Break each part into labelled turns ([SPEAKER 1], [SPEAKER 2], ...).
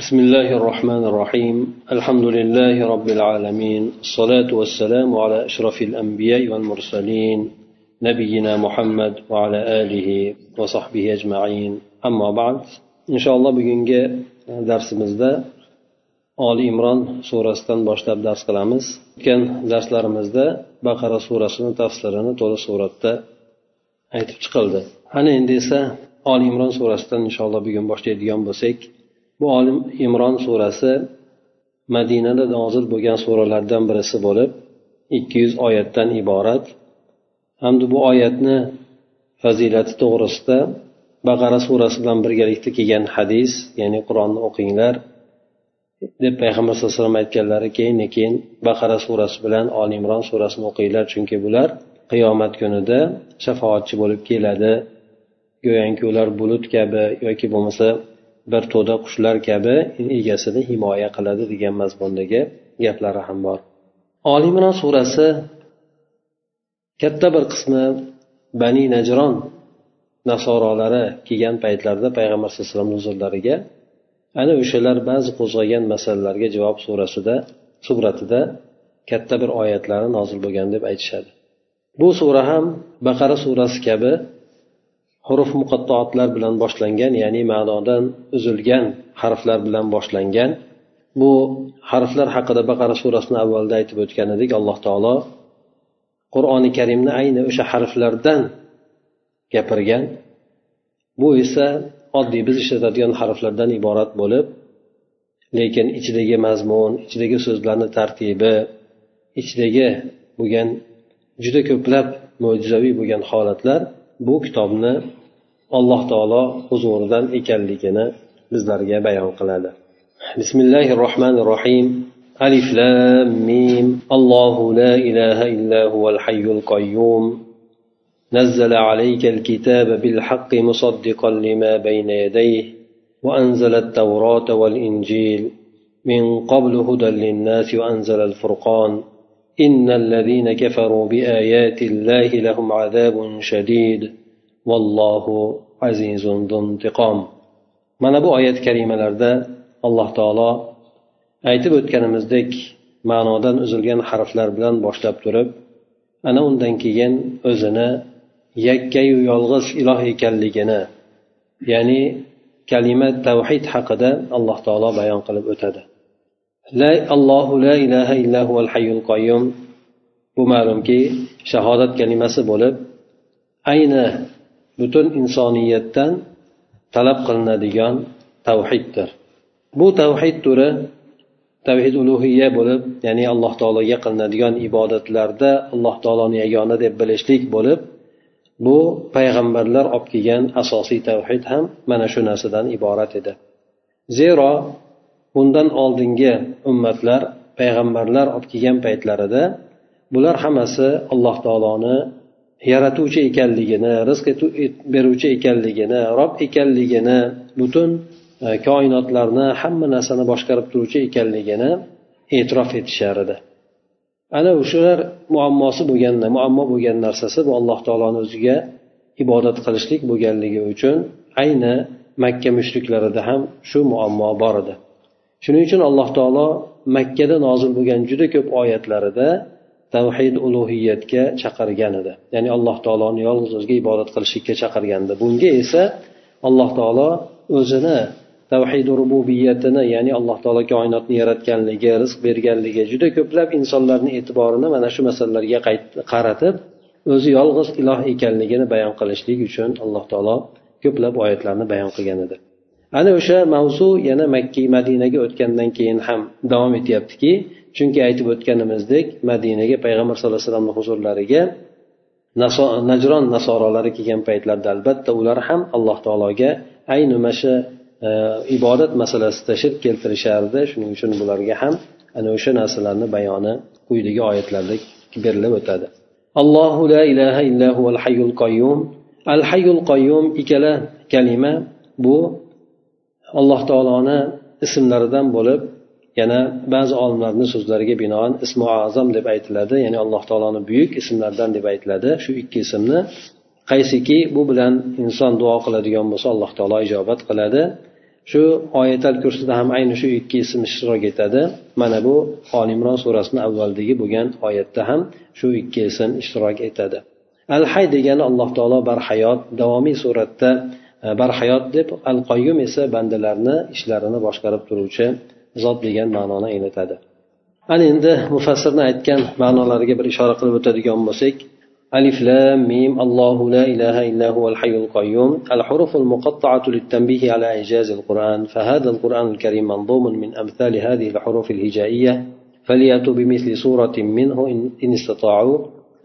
[SPEAKER 1] بسم الله الرحمن الرحيم الحمد لله رب العالمين الصلاة والسلام على أشرف الأنبياء والمرسلين نبينا محمد وعلى آله وصحبه أجمعين أما بعد إن شاء الله بجنجة درس مزدا oli imron surasidan boshlab dars qilamiz o'tgan darslarimizda baqara surasini tafsirini to'liq suratda aytib chiqildi ana endi esa oli imron surasidan inshaalloh bugun boshlaydigan bo'lsak bu oli imron surasi madinada nozil bo'lgan suralardan birisi bo'lib ikki yuz oyatdan iborat. Hamda bu oyatni fazilati to'g'risida baqara surasi bilan birgalikda kelgan hadis ya'ni qur'onni o'qinglar deb payg'ambar sallallohu alayhi vasallam aytganlari keyin keyin baqara surasi bilan oli imron surasini o'qinglar chunki bular qiyomat kunida shafoatchi bo'lib keladi. Go'yoki ular bulut kabi yoki bo'lmasa bir to'da qushlar kabi egasini himoya qiladi degan mazmundagi gaplari ham bor. Oli imron surasi katta bir qismi bani najron nasorolari kelgan paytlarida payg'ambar sallallohu alayhi vasallam huzurlariga ana o'shalar ba'zi qo'zg'agan masalalarga javob surasida suratida katta bir oyatlari nozil bo'lgan deb aytishadi. Bu sura ham baqara surasi kabi huruf muqattoatlar bilan boshlangan ya'ni ma'nodan uzilgan harflar bilan boshlangan. Bu harflar haqida baqara surasini avvalda aytib o'tgan edik alloh taolo qur'oni karimni ayni o'sha harflardan gapirgan. Bu esa oddiy biz ishlatadigan harflardan iborat bo'lib lekin ichidagi mazmun ichidagi so'zlarni tartibi ichidagi bo'lgan juda ko'plab mo'jizaviy bo'lgan holatlar bu kitobni alloh taolo huzuridan ekanligini bizlarga bayon qiladi bismillahi rohmanir rohim alif lam mim allohu la ilaha illa huval hayyul qayyum نزل عليك الكتاب بالحق مصدقا لما بين يديه وأنزل التوراة والإنجيل من قبل هدى للناس وأنزل الفرقان إن الذين كفروا بآيات الله لهم عذاب شديد vallohu azizun intiqom. Mana bu oyat karimalarda alloh taolo aytib o'tganimizdek ma'nodan uzilgan harflar bilan boshlab turib ana undan keyin o'zini yakkayu yolg'iz iloh ekanligini ya'ni kalima tavhid haqida alloh taolo bayon qilib o'tadi. La allohu la ilaha illahu al hayyul qayyum. Bu ma'lumki shahodat kalimasi bo'lib ayni butun insoniyatdan talab qilinadigan tavhiddir. Bu tavhid turi tavhid ulug'iya bo'lib ya'ni alloh taologa qilinadigan ibodatlarda alloh taoloni yagona deb bilishlik bo'lib bu payg'ambarlar olib kelgan asosiy tavhid ham mana shu narsadan iborat edi. Zero bundan oldingi ummatlar payg'ambarlar olib kelgan paytlarida bular hammasi alloh taoloni yaratuvchi ekanligini rizq beruvchi ekanligini rob ekanligini butun e, koinotlarni hamma narsani boshqarib turuvchi ekanligini e'tirof etishar edi. Ana o'shalar muammosi bo'lgan muammo bo'lgan narsasi bu alloh taoloni o'ziga ibodat qilishlik bo'lganligi uchun ayni makka mushriklarida ham shu muammo bor edi. Shuning uchun alloh taolo makkada nozil bo'lgan juda ko'p oyatlarida tavhid ulug'iyatga chaqirgan edi. Ya'ni alloh taoloni yolg'iz o'ziga ibodat qilishlikka chaqirgandi. Bunga esa alloh taolo o'zini tavhid rububiyatini ya'ni alloh taolo koinotni yaratganligi rizq berganligi juda ko'plab insonlarni e'tiborini mana shu masalalarga qaratib o'zi yolg'iz iloh ekanligini bayon qilishlik uchun alloh taolo ko'plab oyatlarni bayon qilgan edi. Ana o'sha mavzu yana makka madinaga o'tgandan keyin ham davom etyaptiki chunki aytib o'tganimizdek madinaga payg'ambar sallallohu alayhi vasallamni huzurlariga najron nasorolari kelgan paytlarda albatta ular ham alloh taologa ayni mana shu e, ibodat masalasida shirk keltirishardi. Shuning uchun bularga ham ana o'sha narsalarni bayoni quyidagi oyatlarda berilib o'tadi. Allohu la ilaha illahu al hayyul qayyum. Al hayyul qayyum ikkala kalima bu alloh taoloni ismlaridan bo'lib yana ba'zi olimlarni so'zlariga binoan ismi azam deb aytiladi ya'ni alloh taoloni buyuk ismlaridan deb aytiladi. Shu ikki ismni qaysiki bu bilan inson duo qiladigan bo'lsa alloh taolo ijobat qiladi. Shu oyatal kursida ham ayni shu ikki ism ishtirok etadi. Mana bu olimron surasini avvaldagi bo'lgan oyatda ham shu ikki ism ishtirok etadi. Al hay degani alloh taolo barhayot davomiy suratda e, barhayot deb al qoyyum esa bandalarni ishlarini boshqarib turuvchi zot degan ma'noni anglatadi. Ana endi mufassirni aytgan ma'nolariga bir ishora qilib o'tadigan bo'lsak ألف لام ميم الله لا إله إلا هو الحي القيوم الحروف المقطعة للتنبيه على إعجاز القرآن فهذا القرآن الكريم منظوم من أمثال هذه الحروف الهجائية فليأتوا بمثل سورة منه إن استطاعوا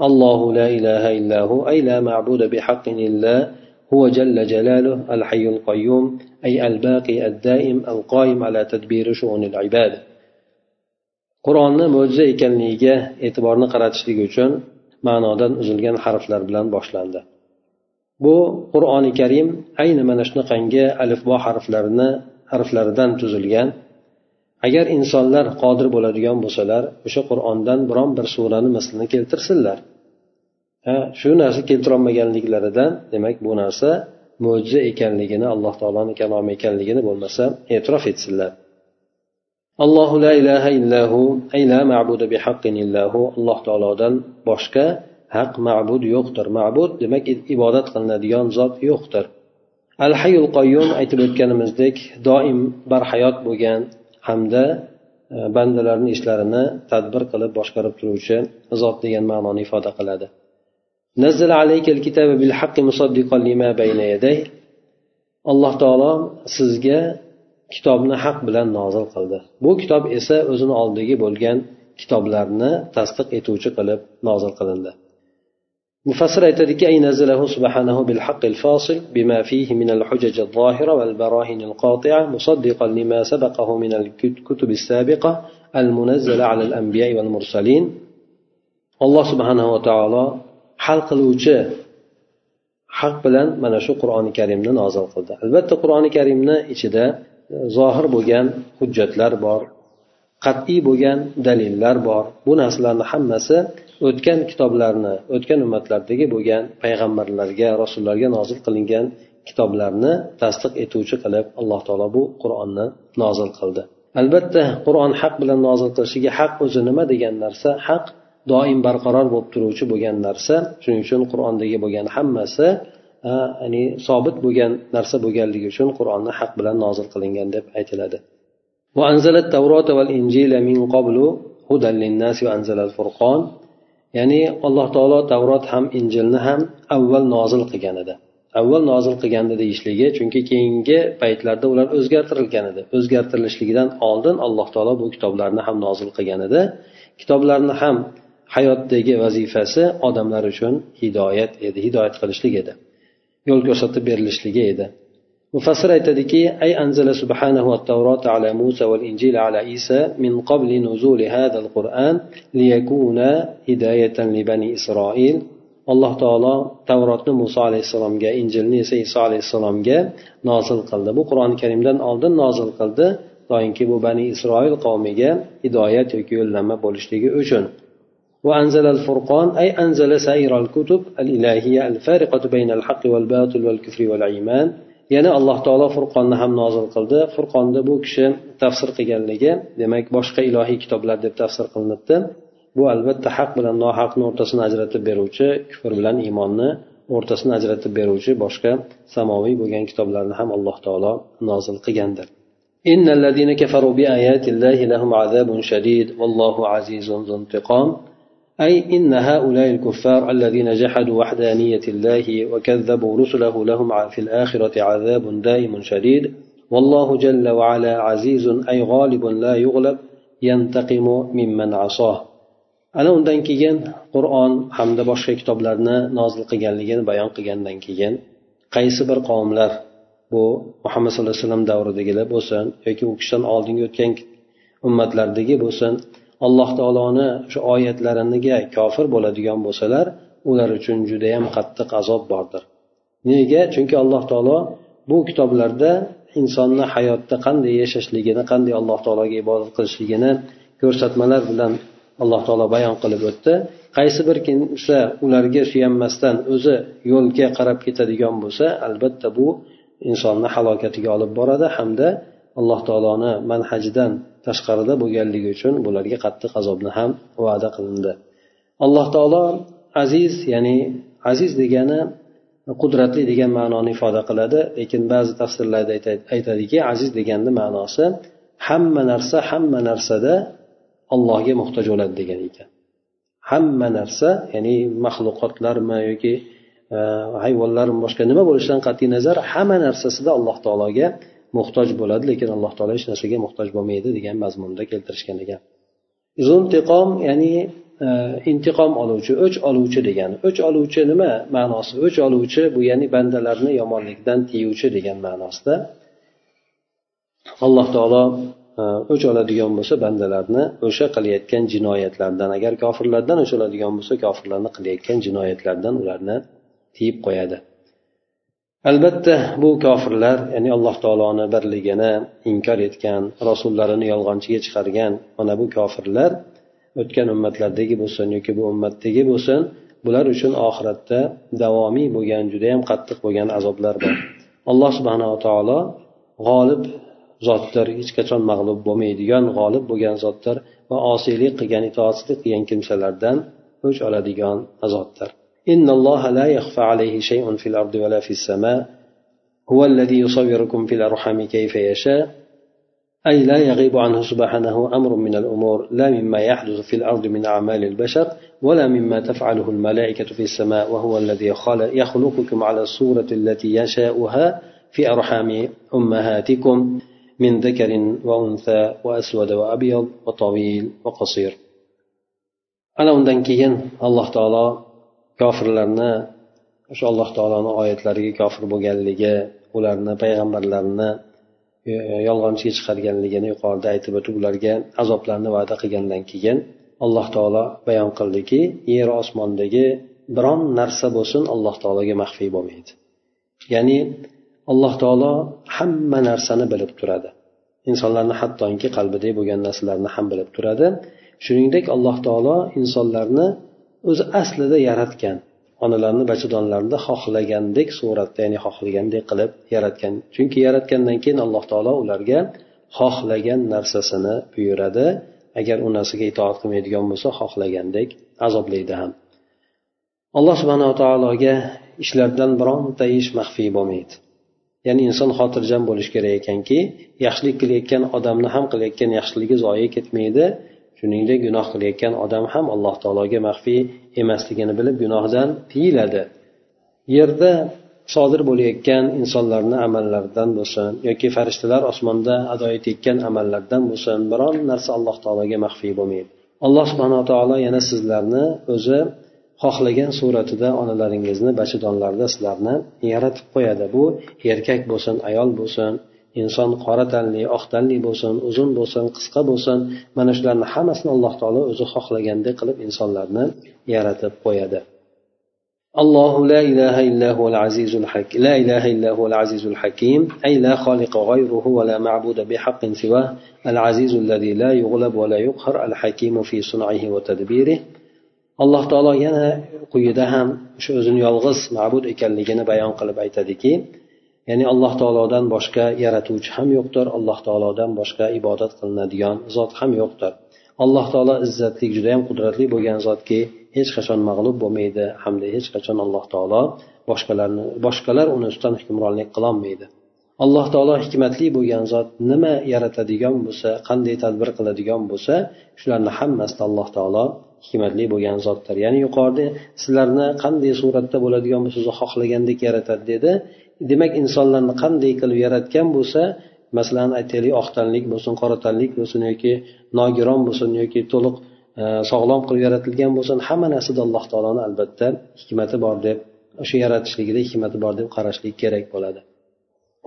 [SPEAKER 1] الله لا إله إلا هو أي لا معبود بحق إلا هو جل جلاله الحي القيوم أي الباقي الدائم القائم على تدبير شؤون العباد qur'onni mo'jiza ekanligiga e'tiborni qaratishlik uchun ma'nodan uzilgan harflar bilan boshlandi bu qur'oni karim ayni mana shunaqangi alifbo harflarini harflaridan tuzilgan agar insonlar qodir bo'ladigan bo'lsalar o'sha qur'ondan biron bir surani mislini keltirsinlar ha Shu narsa keltirolmaganliklaridan demak bu narsa mo'jiza ekanligini alloh taoloni kalomi ekanligini bo'lmasa e'tirof etsinlar. Allohu la ilaha illahu ay la ma'budu bihaqqin illahu alloh taolodan boshqa haq ma'bud yo'qdir. Ma'bud demak ibodat qilinadigan zot yo'qdir. Al hayul qoyyum aytib o'tganimizdek doim barhayot bo'lgan hamda e, bandalarni ishlarini tadbir qilib boshqarib turuvchi zot degan ma'noni ifoda qiladi. نزل عليك الكتاب بالحق مصدقا لما بين يديه alloh taolo sizga kitobni haq bilan nozil qildi bu kitob esa o'zini oldidagi bo'lgan kitoblarni tasdiq etuvchi qilib nozil qilindi mufassir aytadiki ay nazalahu subhanahu bil haqqil fasil bima fihi min al hujaj al zahira wal barahin al qati'a musaddiqan lima sabaqahu min al kutub al sabiqa al munazzala ala al anbiya wal mursalin alloh subhanahu va taolo hal qiluvchi haq bilan mana shu qur'oni karimni nozil qildi. Albatta qur'oni karimni ichida zohir bo'lgan hujjatlar bor qat'iy bo'lgan dalillar bor. Bu narsalarni hammasi o'tgan kitoblarni o'tgan ummatlardagi bo'lgan payg'ambarlarga rasullarga nozil qilingan kitoblarni tasdiq etuvchi qilib alloh taolo bu qur'onni nozil qildi. Albatta qur'on haq bilan nozil qilishiga haq o'zi nima degan narsa? Haq doim barqaror bo'lib turuvchi bo'lgan narsa shuning uchun qur'ondagi bo'lgan hammasi ya'ni sobit bo'lgan narsa bo'lganligi uchun qur'onni haq bilan nozil qilingan deb aytiladi. Ya'ni alloh taolo tavrot ham injilni ham avval nozil qilgan edi avval nozil qilganda deyishligi chunki keyingi paytlarda ular o'zgartirilgan edi o'zgartirilishligidan oldin alloh taolo bu kitoblarni ham nozil qilgan edi kitoblarni ham hayotdagi vazifasi odamlar uchun hidoyat edi hidoyat qilishlik edi yo'l ko'rsatib berilishligi edi. Mufassir aytadiki ay anzala subhanahu va tavrota ala musa val injil ala isa min qabli nuzuli hada al qur'an liyakuna hidoyatan li bani isroil alloh taolo tavrotni muso alayhissalomga injilni esa iso alayhissalomga nozil qildi. Bu qur'oni karimdan oldin nozil qildi doimki bu bani isroil qavmiga hidoyat yoki yo'llanma bo'lishligi uchun. وأنزل الفرقان أي أنزل سائر الكتب الإلهية الفارقة بين الحق والباطل والكفر والإيمان yana alloh taolo furqonni ham nozil qildi furqonni bu kishi tafsir qilganligi demak boshqa ilohiy kitoblar deb tafsir qilinibdi bu albatta haq bilan nohaqni o'rtasini ajratib beruvchi kufr bilan iymonni o'rtasini ajratib beruvchi boshqa samoviy bo'lgan kitoblarni ham alloh taolo nozil qilgandir إن الذين كفروا بآيات الله لهم عذاب شديد والله عزيز ذو انتقام أي إن هؤلاء الكفار الذين جحدوا وحدانية الله وكذبوا رسله لهم في الآخرة عذاب دائم شديد والله جل وعلا عزيز أي غالب لا يغلب ينتقم ممن عصاه ana undan keyin qur'on hamda boshqa kitoblarni nozil qilganligini bayon qilgandan keyin qaysi bir qavmlar bu muhammad sallallohu alayhi vasallam davridagilar bo'lsin yoki u kishidan oldingi o'tgan ummatlardagi bo'lsin alloh taoloni shu oyatlariniga kofir bo'ladigan bo'lsalar ular uchun judayam qattiq azob bordir. Nega? Chunki alloh taolo bu kitoblarda insonni hayotda qanday yashashligini qanday alloh taologa ibodat qilishligini ko'rsatmalar bilan alloh taolo bayon qilib o'tdi. Qaysi bir kimsa ularga suyanmasdan o'zi yo'lga qarab ketadigan bo'lsa albatta bu insonni halokatiga olib boradi hamda alloh taoloni manhajidan tashqarida bo'lganligi uchun bularga qattiq azobni ham va'da qilindi. Alloh taolo aziz ya'ni aziz degani qudratli degan ma'noni ifoda qiladi lekin ba'zi tafsirlarda aytadiki aziz deganni ma'nosi hamma narsa hamma narsada allohga muhtoj bo'ladi degan ekan. Hamma narsa ya'ni maxluqotlarmi yoki e, hayvonlarmi boshqa nima bo'lishidan qat'iy nazar hamma narsasida alloh taologa muhtoj bo'ladi lekin alloh taolo hech narsaga muhtoj bo'lmaydi degan mazmunda keltirishgan ekan. Zuntiqom ya'ni e, intiqom oluvchi o'ch oluvchi degani. O'ch oluvchi nima ma'nosi? O'ch oluvchi bu ya'ni bandalarni yomonlikdan tiyuvchi degan ma'nosida alloh taolo e, o'ch oladigan bo'lsa bandalarni o'sha qilayotgan jinoyatlardan agar kofirlardan o'ch oladigan bo'lsa kofirlarni qilayotgan jinoyatlardan ularni tiyib qo'yadi. Albatta bu kofirlar ya'ni alloh taoloni birligini inkor etgan rasullarini yolg'onchiga chiqargan mana bu kofirlar o'tgan ummatlardagi bo'lsin yoki bu ummatdagi bo'lsin bular uchun oxiratda davomiy bo'lgan judayam qattiq bo'lgan azoblar bor. Alloh subhanava taolo g'olib zotdir hech qachon mag'lub bo'lmaydigan g'olib bo'lgan zotdir va osiylik qilgan itoatsizlik qilgan kimsalardan o'ch oladigan zotdir إن الله لا يخفى عليه شيء في الأرض ولا في السماء هو الذي يصوركم في الأرحام كيف يشاء أي لا يغيب عنه سبحانه أمر من الأمور لا مما يحدث في الأرض من أعمال البشر ولا مما تفعله الملائكة في السماء وهو الذي يخلقكم على الصورة التي يشاؤها في أرحام أمهاتكم من ذكر وأنثى وأسود وأبيض وطويل وقصير. أنا undan الله تعالى kofirlarni o'sha alloh taoloni oyatlariga kofir bo'lganligi ularni payg'ambarlarni yolg'onchiga chiqarganligini yuqorida aytib o'tib ularga azoblarni va'da qilgandan keyin alloh taolo bayon qildiki yer osmondagi biron narsa bo'lsin alloh taologa maxfiy bo'lmaydi. Ya'ni alloh taolo hamma narsani bilib turadi. Insonlarni hattoki qalbidagi bo'lgan narsalarni ham bilib turadi. Shuningdek alloh taolo insonlarni o'zi aslida yaratgan. Onalarni bachadonlarni xohlagandek suratda ya'ni xohlagandek qilib yaratgan. Chunki yaratgandan keyin alloh taolo ularga xohlagan narsasini buyuradi. Agar u narsaga itoat qilmaydigan bo'lsa xohlagandek azoblaydi ham. Alloh subhanava taologa ishlardan bironta ish maxfiy bo'lmaydi. Ya'ni inson xotirjam bo'lishi kerak ekanki yaxshilik qilayotgan odamni ham qilayotgan yaxshiligi zoye ketmaydi. Shuningdek gunoh qilayotgan odam ham alloh taologa maxfiy emasligini bilib gunohdan tiyiladi. Yerda sodir bo'layotgan insonlarni amallaridan bo'lsin yoki farishtalar osmonda ado etayotgan amallardan bo'lsin biron narsa alloh taologa maxfiy bo'lmaydi. Alloh subhanaa taolo yana sizlarni o'zi xohlagan suratida onalaringizni bachadonlarda sizlarni yaratib qo'yadi. Bu erkak bo'lsin ayol bo'lsin inson qora tanli oq tanli bo'lsin uzun bo'lsin qisqa bo'lsin mana shularni hammasini alloh taolo o'zi xohlagandek qilib insonlarni yaratib qo'yadi الله لا إله إلا هو العزيز الحكيم لا إله إلا هو العزيز الحكيم أي لا خالق غيره ولا معبود بحق سواه العزيز الذي لا يغلب ولا يقهر الحكيم في صنعه وتدبيره alloh taolo yana quyida ham shu o'zini yolg'iz ma'bud ekanligini bayon qilib aytadiki ya'ni alloh taolodan boshqa yaratuvchi ham yo'qdir alloh taolodan boshqa ibodat qilinadigan zot ham yo'qdir. Alloh taolo izzatli judayam qudratli bo'lgan zotki hech qachon mag'lub bo'lmaydi hamda hech qachon alloh taolo boshqalarni boshqalar uni ustidan hukmronlik qilolmaydi. Alloh taolo hikmatli bo'lgan zot nima yaratadigan bo'lsa qanday tadbir qiladigan bo'lsa shularni hammasini alloh taolo hikmatli bo'lgan zotdir ya'ni yuqorida sizlarni qanday suratda bo'ladigan bo'lsa o'zi xohlagandek yaratadi dedi demak insonlarni qanday qilib yaratgan bo'lsa masalan aytaylik oq tanlik bo'lsin qora tanlik bo'lsin yoki nogiron bo'lsin yoki to'liq e, sog'lom qilib yaratilgan bo'lsin hamma narsada alloh taoloni albatta hikmati bor deb o'sha yaratishligida hikmati bor deb qarashlik kerak bo'ladi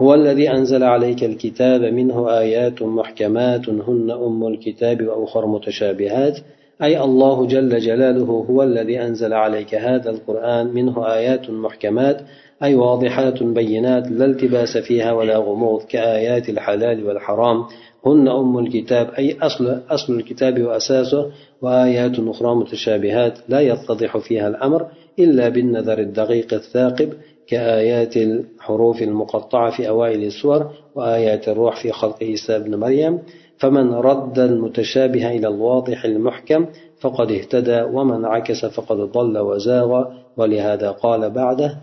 [SPEAKER 1] هو الذي أنزل عليك الكتاب منه آيات محكمات هن أم الكتاب وأخر متشابهات أي الله جل جلاله هو الذي أنزل عليك هذا القرآن منه آيات محكمات أي واضحات بينات لا التباس فيها ولا غموض كآيات الحلال والحرام هن أم الكتاب أي أصل, أصل الكتاب وأساسه وآيات أخرى متشابهات لا يتضح فيها الأمر إلا بالنظر الدقيق الثاقب كآيات الحروف المقطعة في أوائل السور وآيات الروح في خلق عيسى بن مريم. فمن رد المتشابه إلى الواضح المحكم فقد اهتدى ومن عكس فقد ضل وزاغ ولهذا قال بعده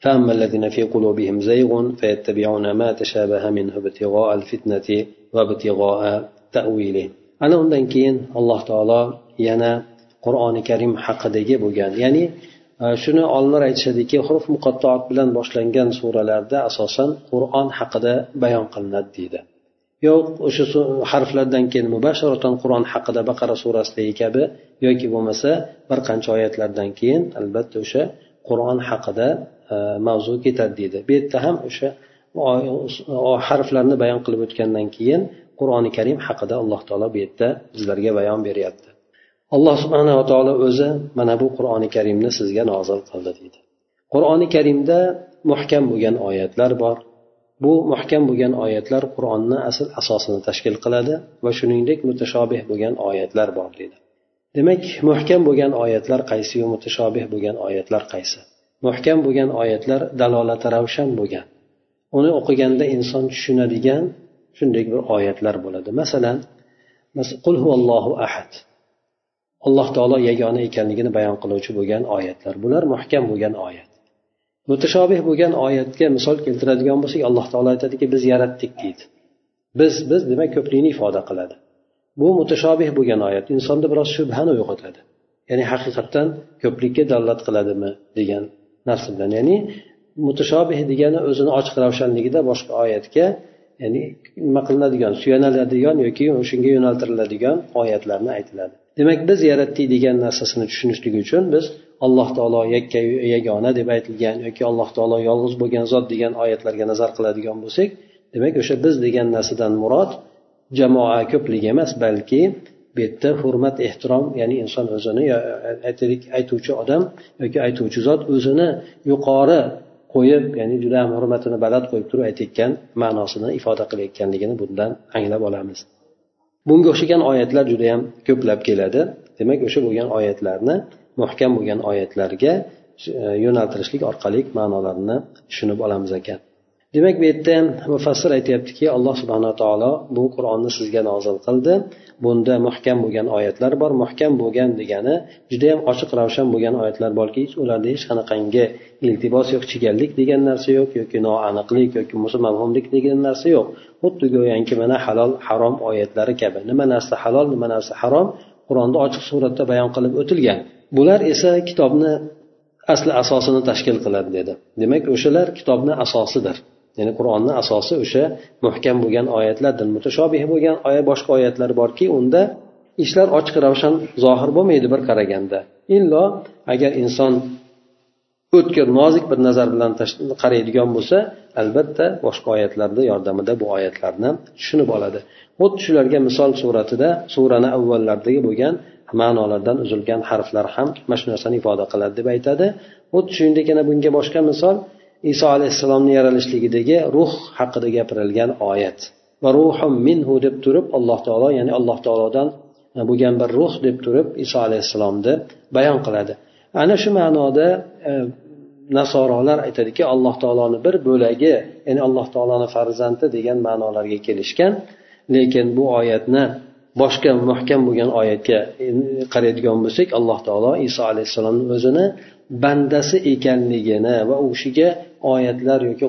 [SPEAKER 1] فأما الذين في قلوبهم زيغ فيتبعون ما تشابه منه ابتغاء الفتنة وابتغاء تأويله أنا أمدن كين الله تعالى ينا قرآن كريم حق ديجي بوغان يعني shuni olimlar aytishadiki بلان muqattoat bilan boshlangan suralarda asosan qur'on haqida bayon qilinadi ديدا. Yo'q o'sha harflardan keyin mubasharatan qur'on haqida baqara surasidagi kabi yoki bo'lmasa bir qancha oyatlardan keyin albatta o'sha qur'on haqida e, mavzu ketadi deydi. Bu yerda ham o'sha harflarni bayon qilib o'tgandan keyin qur'oni karim haqida alloh taolo bu yerda bizlarga bayon beryapti. Alloh subhanava taolo o'zi mana bu qur'oni karimni sizga nozil qildi deydi. Qur'oni karimda muhkam bo'lgan oyatlar bor. Bu muhkam bo'lgan oyatlar qur'onni asl asosini tashkil qiladi va shuningdek mutashobih bo'lgan oyatlar bor deydi. Demak muhkam bo'lgan oyatlar qaysiyu mutashobih bo'lgan oyatlar qaysi? Muhkam bo'lgan oyatlar dalolati ravshan bo'lgan. Uni o'qiganda inson tushunadigan shunday bir oyatlar bo'ladi. Masalan qul huvallohu ahad. Alloh taolo yagona ekanligini bayon qiluvchi bo'lgan oyatlar. Bular muhkam bo'lgan oyat. Mutashobih bo'lgan oyatga misol keltiradigan bo'lsak alloh taolo aytadiki biz yaratdik deydi. Biz biz demak ko'plikni ifoda qiladi. Bu mutashobih bo'lgan oyat. Insonda biroz shubhani uyg'otadi. Ya'ni haqiqatdan ko'plikka dalolat qiladimi degan narsa bilan ya'ni mutashobih degani o'zini ochiq ravshanligida boshqa oyatga ya'ni nima qilinadigan suyaniladigan yoki shunga yo'naltiriladigan oyatlarni aytiladi. Demak biz yaratdik degan narsasini tushunishlik uchun biz alloh taolo yakka yagona deb aytilgan yoki alloh taolo yolg'iz bo'lgan zot degan oyatlarga nazar qiladigan bo'lsak demak o'sha biz degan narsadan murod jamoa ko'pligi emas balki bu yerda hurmat ehtirom ya'ni inson o'zini aytaylik aytuvchi odam yoki aytuvchi zot o'zini yuqori qo'yib ya'ni juda ham hurmatini baland qo'yib turib aytayotgan ma'nosini ifoda qilayotganligini bundan anglab olamiz. Bunga o'xshagan oyatlar juda yam ko'plab keladi. Demak o'sha bo'lgan oyatlarni muhkam bo'lgan oyatlarga e, yo'naltirishlik orqali ma'nolarini tushunib olamiz ekan. Demak bu yerda mufassir aytyaptiki alloh subhana taolo bu qur'onni sizga nozil qildi. Bunda muhkam bo'lgan oyatlar bor. Muhkam bo'lgan degani judayam ochiq ravshan bo'lgan oyatlar borki ularda hech qanaqangi iltibos yo'q chigallik degan narsa yo'q yoki noaniqlik yoki bo'lmasa mavhumlik degan narsa yo'q. Xuddi go'yoki mana halol harom oyatlari kabi. Nima narsa halol nima narsa harom qur'onda ochiq suratda bayon qilib o'tilgan. Bular esa kitobni asli asosini tashkil qiladi dedi. Demak o'shalar kitobni asosidir. Ya'ni qur'onni asosi o'sha muhkam bo'lgan oyatlardir. Mutashobih bo'lgan oyat boshqa oyatlar borki unda ishlar ochiq ravshan zohir bo'lmaydi bir qaraganda. Illo agar inson o'tkir nozik bir nazar bilan qaraydigan bo'lsa albatta boshqa oyatlarni yordamida bu oyatlarni tushunib oladi. Xuddi shularga misol suratida surani avvallardagi bo'lgan ma'nolardan uzilgan harflar ham mana shu narsani ifoda qiladi deb aytadi. Xuddi shuningdek yana bunga boshqa misol iso alayhissalomni yaralishligidagi ruh haqida gapirilgan oyat. Va ruhum minhu deb turib alloh taolo ya'ni alloh taolodan bo'lgan bir ruh deb turib iso alayhissalomni bayon qiladi. Ana shu ma'noda e, nasorolar aytadiki alloh taoloni bir bo'lagi ya'ni alloh taoloni farzandi degan ma'nolarga kelishgan. Lekin bu oyatni boshqa muhkam bo'lgan oyatga qaraydigan bo'lsak alloh taolo iso alayhissalomni o'zini bandasi ekanligini va u kishiga oyatlar yoki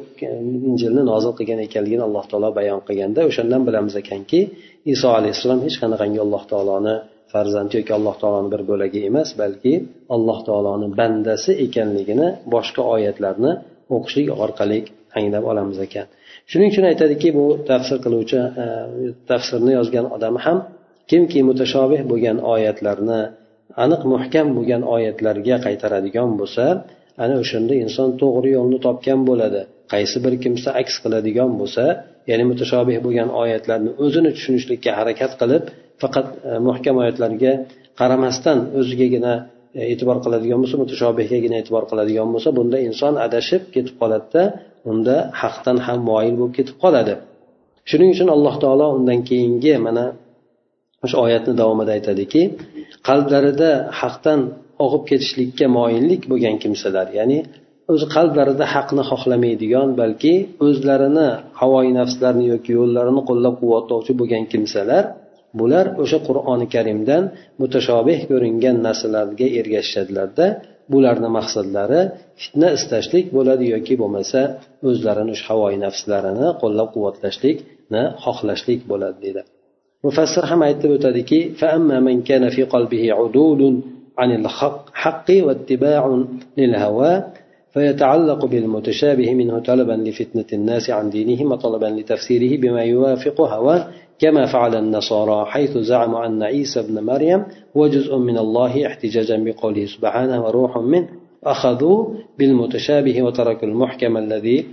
[SPEAKER 1] injilni nozil qilgan ekanligini alloh taolo bayon qilganda o'shandan bilamiz ekanki iso alayhissalom hech qanaqangi alloh taoloni farzandi yoki alloh taoloni bir bo'lagi emas balki alloh taoloni bandasi ekanligini boshqa oyatlarni o'qishlik orqali anglab olamiz ekan. Shuning uchun aytadiki bu tafsir qiluvchi e, tafsirni yozgan odam ham kimki mutashobih bo'lgan oyatlarni aniq muhkam bo'lgan oyatlarga qaytaradigan bo'lsa ana o'shanda inson to'g'ri yo'lni topgan bo'ladi. Qaysi bir kimsa aks qiladigan bo'lsa ya'ni mutashobih bo'lgan oyatlarni o'zini tushunishlikka harakat qilib faqat e, muhkam oyatlarga qaramasdan o'zigagina e, e'tibor qiladigan bo'lsa mutashobihgagina e'tibor qiladigan bo'lsa bunda inson adashib ketib qoladida unda haqdan ham moyil bo'lib ketib qoladi. Shuning uchun alloh taolo undan keyingi mana o'sha oyatni davomida aytadiki qalblarida haqdan og'ib ketishlikka moyillik bo'lgan kimsalar ya'ni o'zi qalblarida haqni xohlamaydigan balki o'zlarini havoyi nafslarini yoki yo'llarini qo'llab quvvatlovchi bo'lgan kimsalar bular o'sha qur'oni karimdan mutashobih ko'ringan narsalarga ergashishadilarda bularni maqsadlari fitna istashlik bo'ladi yoki bo'lmasa o'zlarini shu havoyi nafslarini qo'llab quvvatlashlikni xohlashlik bo'ladi deydi. Mufassir ham aytib o'tadiki عن الحق واتباع للهوى فيتعلق بالمتشابه منه طلبا لفتنة الناس عن دينهم وطلبا لتفسيره بما يوافق هواه كما فعل النصارى حيث زعموا أن عيسى ابن مريم هو جزء من الله احتجاجا بقوله سبحانه وروح منه أخذوا بالمتشابه وتركوا المحكم الذي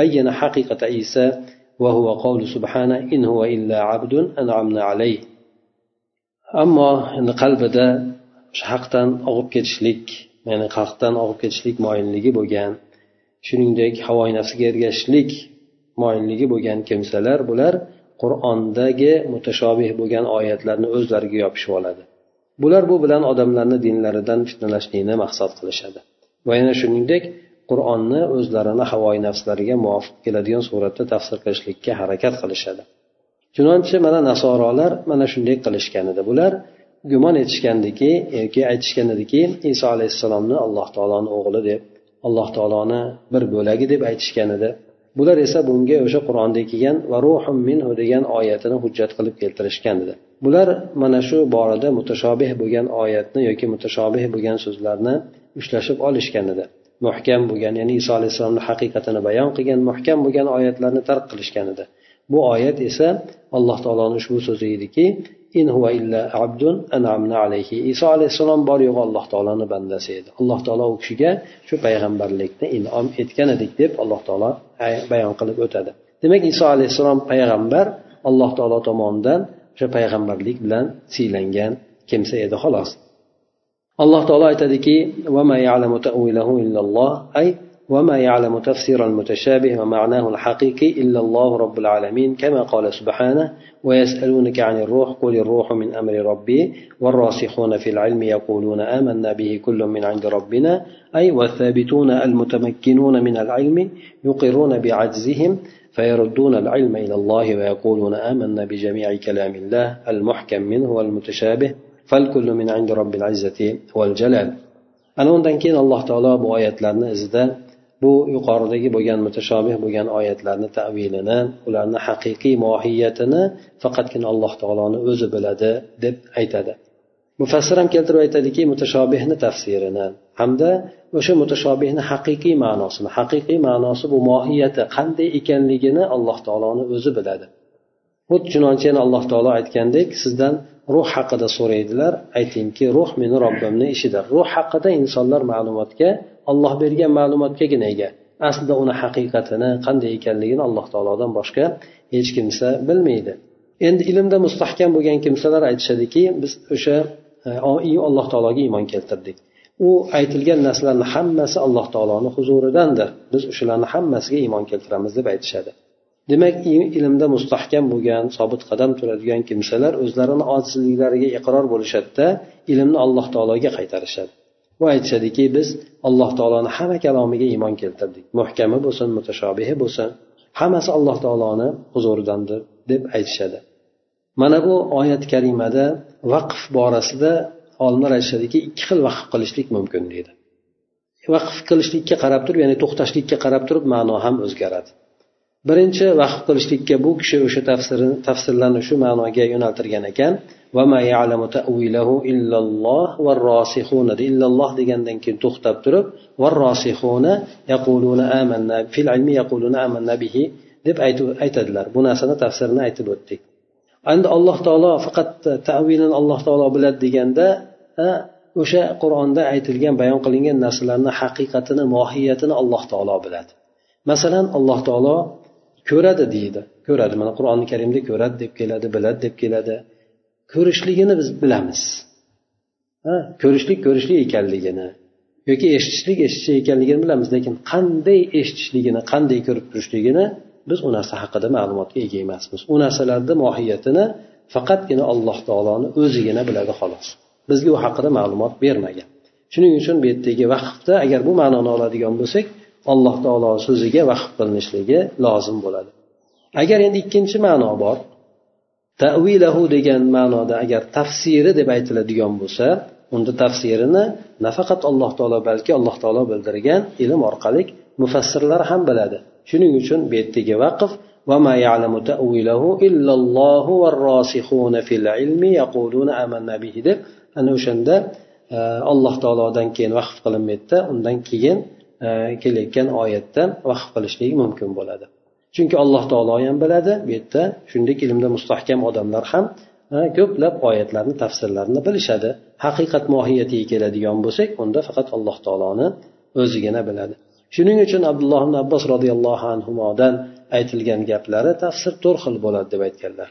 [SPEAKER 1] بين حقيقة عيسى وهو قول سبحانه إن هو إلا عبد أنعمنا عليه أما qalbida haqdan og'ib ketishlik ya'ni haqdan og'ib ketishlik moyilligi bo'lgan shuningdek havoyi nafsiga ergashishlik moyilligi bo'lgan kimsalar bular qur'ondagi mutashobih bo'lgan oyatlarni o'zlariga yopishib oladi bular bu bilan odamlarni dinlaridan fitnalashlikni maqsad qilishadi va yana shuningdek qur'onni o'zlarini havoyi nafslariga muvofiq keladigan suratda tafsir qilishlikka harakat qilishadi. Chunonchi mana nasorolar mana shunday qilishgan edi. Bular gumon etishgandiki yoki aytishgan ediki iso alayhissalomni alloh taoloni o'g'li deb alloh taoloni bir bo'lagi deb aytishgan edi. Bular esa bunga o'sha qur'onda kelgan va ruhum minhu degan oyatini hujjat qilib keltirishgan edi. Bular mana shu borada mutashobih bo'lgan oyatni yoki mutashobih bo'lgan so'zlarni ushlashib olishgan edi. Muhkam bo'lgan ya'ni iso alayhissalomni haqiqatini bayon qilgan muhkam bo'lgan oyatlarni tark qilishgan edi. Bu oyat esa alloh taoloni ushbu so'zi ediki in huva illa abdun an'amna alayhi. Iso alayhissalom bor yo'g'i alloh taoloni bandasi edi. Alloh taolo u kishiga shu payg'ambarlikni inom etgan edik deb alloh taolo bayon qilib o'tadi. Demak iso alayhissalom payg'ambar alloh taolo tomonidan o'sha payg'ambarlik bilan siylangan kimsa edi xolos. Alloh taolo aytadiki ay وما يعلم تفسير المتشابه ومعناه الحقيقي إلا الله رب العالمين كما قال سبحانه ويسألونك عن الروح قل الروح من أمر ربي والراسخون في العلم يقولون آمنا به كل من عند ربنا أي والثابتون المتمكنون من العلم يقرون بعجزهم فيردون العلم إلى الله ويقولون آمنا بجميع كلام الله المحكم منه والمتشابه ana undan keyin alloh taolo bu oyatlarni izida bu yuqoridagi bo'lgan mutashobih bo'lgan oyatlarni tavilini ularni haqiqiy mohiyatini faqatgina alloh taoloni o'zi biladi deb aytadi. Mufassir ham keltirib aytadiki mutashobihni tafsirini hamda o'sha mutashobihni haqiqiy ma'nosini haqiqiy ma'nosi bu mohiyati qanday ekanligini alloh taoloni o'zi biladi. Xuddi chunonchi yana alloh taolo aytgandek sizdan ruh haqida so'raydilar. Aytingki ruh meni robbimni ishidir. Ruh haqida insonlar ma'lumotga olloh bergan ma'lumotgagina ega. Aslida uni haqiqatini qanday ekanligini alloh taolodan boshqa hech kimsa bilmaydi. Endi ilmda mustahkam bo'lgan kimsalar aytishadiki biz o'sha e, alloh taologa iymon keltirdik. U aytilgan narsalarni hammasi alloh taoloni huzuridandir. Biz o'shalarni hammasiga iymon keltiramiz deb aytishadi. Demak ilmda mustahkam bo'lgan sobit qadam turadigan kimsalar o'zlarini ojizliklariga iqror bo'lishadida ilmni alloh taologa qaytarishadi. Va aytishadiki biz alloh taoloni hamma kalomiga iymon keltirdik. Muhkami bo'lsin mutashobihi bo'lsin hammasi alloh taoloni huzuridandir deb aytishadi. Mana bu oyat karimada vaqf borasida olimlar aytishadiki ikki xil vaqf qilishlik mumkin deydi. Vaqf qilishlikka qarab turib ya'ni to'xtashlikka qarab turib ma'no ham o'zgaradi. Birinchi vaqf qilishlikka bu kishi o'sha tafsirlarni shu ma'noga yo'naltirgan ekan. Illalloh degandan keyin to'xtab turib deb aytadilar. Bu narsani tafsirini aytib o'tdik. Endi alloh taolo faqat tavilini alloh taolo biladi deganda o'sha qur'onda aytilgan bayon qilingan narsalarni haqiqatini mohiyatini alloh taolo biladi. Masalan alloh taolo ko'radi deydi. Ko'radi mana qur'oni karimda ko'radi deb keladi biladi deb keladi. Ko'rishligini biz bilamiz. Ha ko'rishlik ko'rishlik ekanligini yoki eshitishlik eshitish ekanligini bilamiz lekin qanday eshitishligini qanday ko'rib turishligini biz u narsa haqida ma'lumotga ega emasmiz. U narsalarni mohiyatini faqatgina alloh taoloni o'zigina biladi xolos. Bizga u haqida ma'lumot bermagan. Shuning uchun bu yerdagi vaqfda agar bu ma'noni oladigan bo'lsak alloh taolo so'ziga vaqf qilinishligi lozim bo'ladi agar endi ikkinchi ma'no bor tavilahu degan ma'noda agar tafsiri deb aytiladigan bo'lsa unda tafsirini nafaqat alloh taolo balki alloh taolo bildirgan ilm orqali mufassirlar ham biladi shuning uchun bu yerdagi vaqf وما يعلم تأويله إلا الله والراسخون في العلم يقولون آمنا به deb ana o'shanda alloh taolodan keyin vaqf qilinmaydida undan keyin E, kelayotgan oyatda vaqf qilishlik mumkin bo'ladi. Chunki alloh taolo ham biladi bu yerda shuningdek ilmda mustahkam odamlar ham e, ko'plab oyatlarni tafsirlarini bilishadi. Haqiqat mohiyatiga keladigan bo'lsak unda faqat alloh taoloni o'zigina biladi. Shuning uchun abdulloh ibn abbos roziyallohu anhudan aytilgan gaplari tafsir to'rt xil bo'ladi deb aytganlar.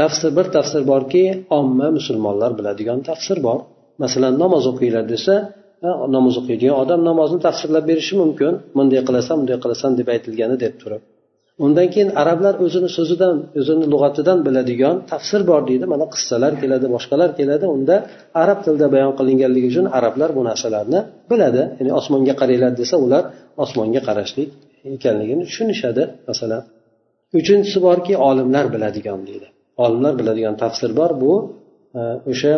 [SPEAKER 1] Tafsir bir tafsir borki omma musulmonlar biladigan tafsir bor. Masalan namoz o'qinglar desa namoz o'qiydigan odam namozni tafsirlab berishi mumkin. Bunday qilasan bunday qilasan deb aytilgani deb turib. Undan keyin arablar o'zini so'zidan o'zini lug'atidan biladigan tafsir bor deydi. Mana qissalar keladi boshqalar keladi. Unda arab tilida bayon qilinganligi uchun arablar bu narsalarni biladi. Ya'ni osmonga qaranglar desa ular osmonga qarashlik ekanligini tushunishadi masalan. Uchinchisi borki olimlar biladigan deydi. Olimlar biladigan tafsir bor. Bu e, o'sha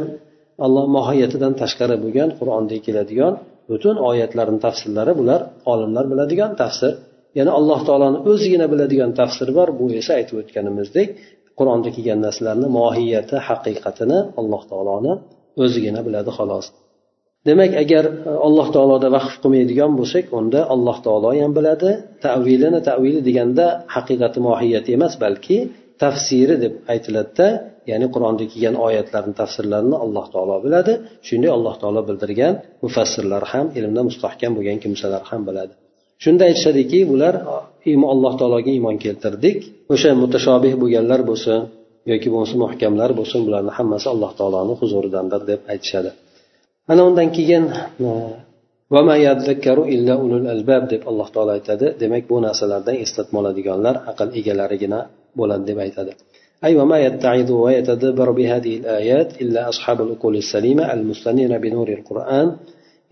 [SPEAKER 1] alloh mohiyatidan tashqari bo'lgan qur'onda keladigan butun oyatlarni tafsirlari bular olimlar biladigan tafsir. Ya'ni alloh taoloni o'zigina biladigan tafsir bor. Bu esa aytib o'tganimizdek qur'onda kelgan narsalarni mohiyati haqiqatini alloh taoloni o'zigina biladi xolos. Demak agar e, alloh taoloda vaqf qilmaydigan bo'lsak unda alloh taolo ham biladi. Tavilini tavili deganda haqiqati mohiyati emas balki tafsiri deb aytiladida ya'ni qur'onda kelgan oyatlarni tafsirlarini alloh taolo biladi. Shunday alloh taolo bildirgan mufassirlar ham ilmda mustahkam bo'lgan kimsalar ham biladi. Shunda aytishadiki bular alloh taologa iymon keltirdik. O'sha mutashobih bo'lganlar bo'lsin yoki bo'lmasa muhkamlar bo'lsin bularni hammasi alloh taoloni huzuridandir deb aytishadi. Ana undan keyin e, deb alloh taolo aytadi. Demak bu narsalardan eslatma oladiganlar aql egalarigina bo'ladi deb aytadi أي وما يتعظ ويتدبر بهذه الآيات إلا أصحاب العقول السليمة المستنيرة بنور القرآن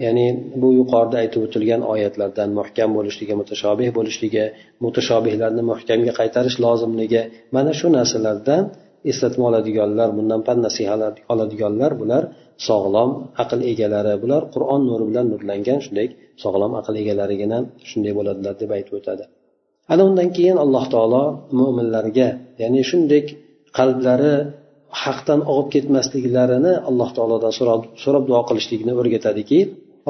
[SPEAKER 1] ya'ni bu yuqorida aytib o'tilgan oyatlardan muhkam bo'lishligi mutashobih bo'lishligi mutashobihlarni muhkamga qaytarish lozimligi mana shu narsalardan eslatma oladiganlar bundan pan nasihalar oladiganlar bular sog'lom aql egalari bular qur'on nuri bilan nurlangan shunday sog'lom aql egalarigina shunday bo'ladilar deb aytib o'tadi ana undan keyin alloh taolo mo'minlarga ya'ni shunday qalblari haqdan og'ib ketmasliklarini alloh taolodan so'rab duo qilishlikni o'rgatadiki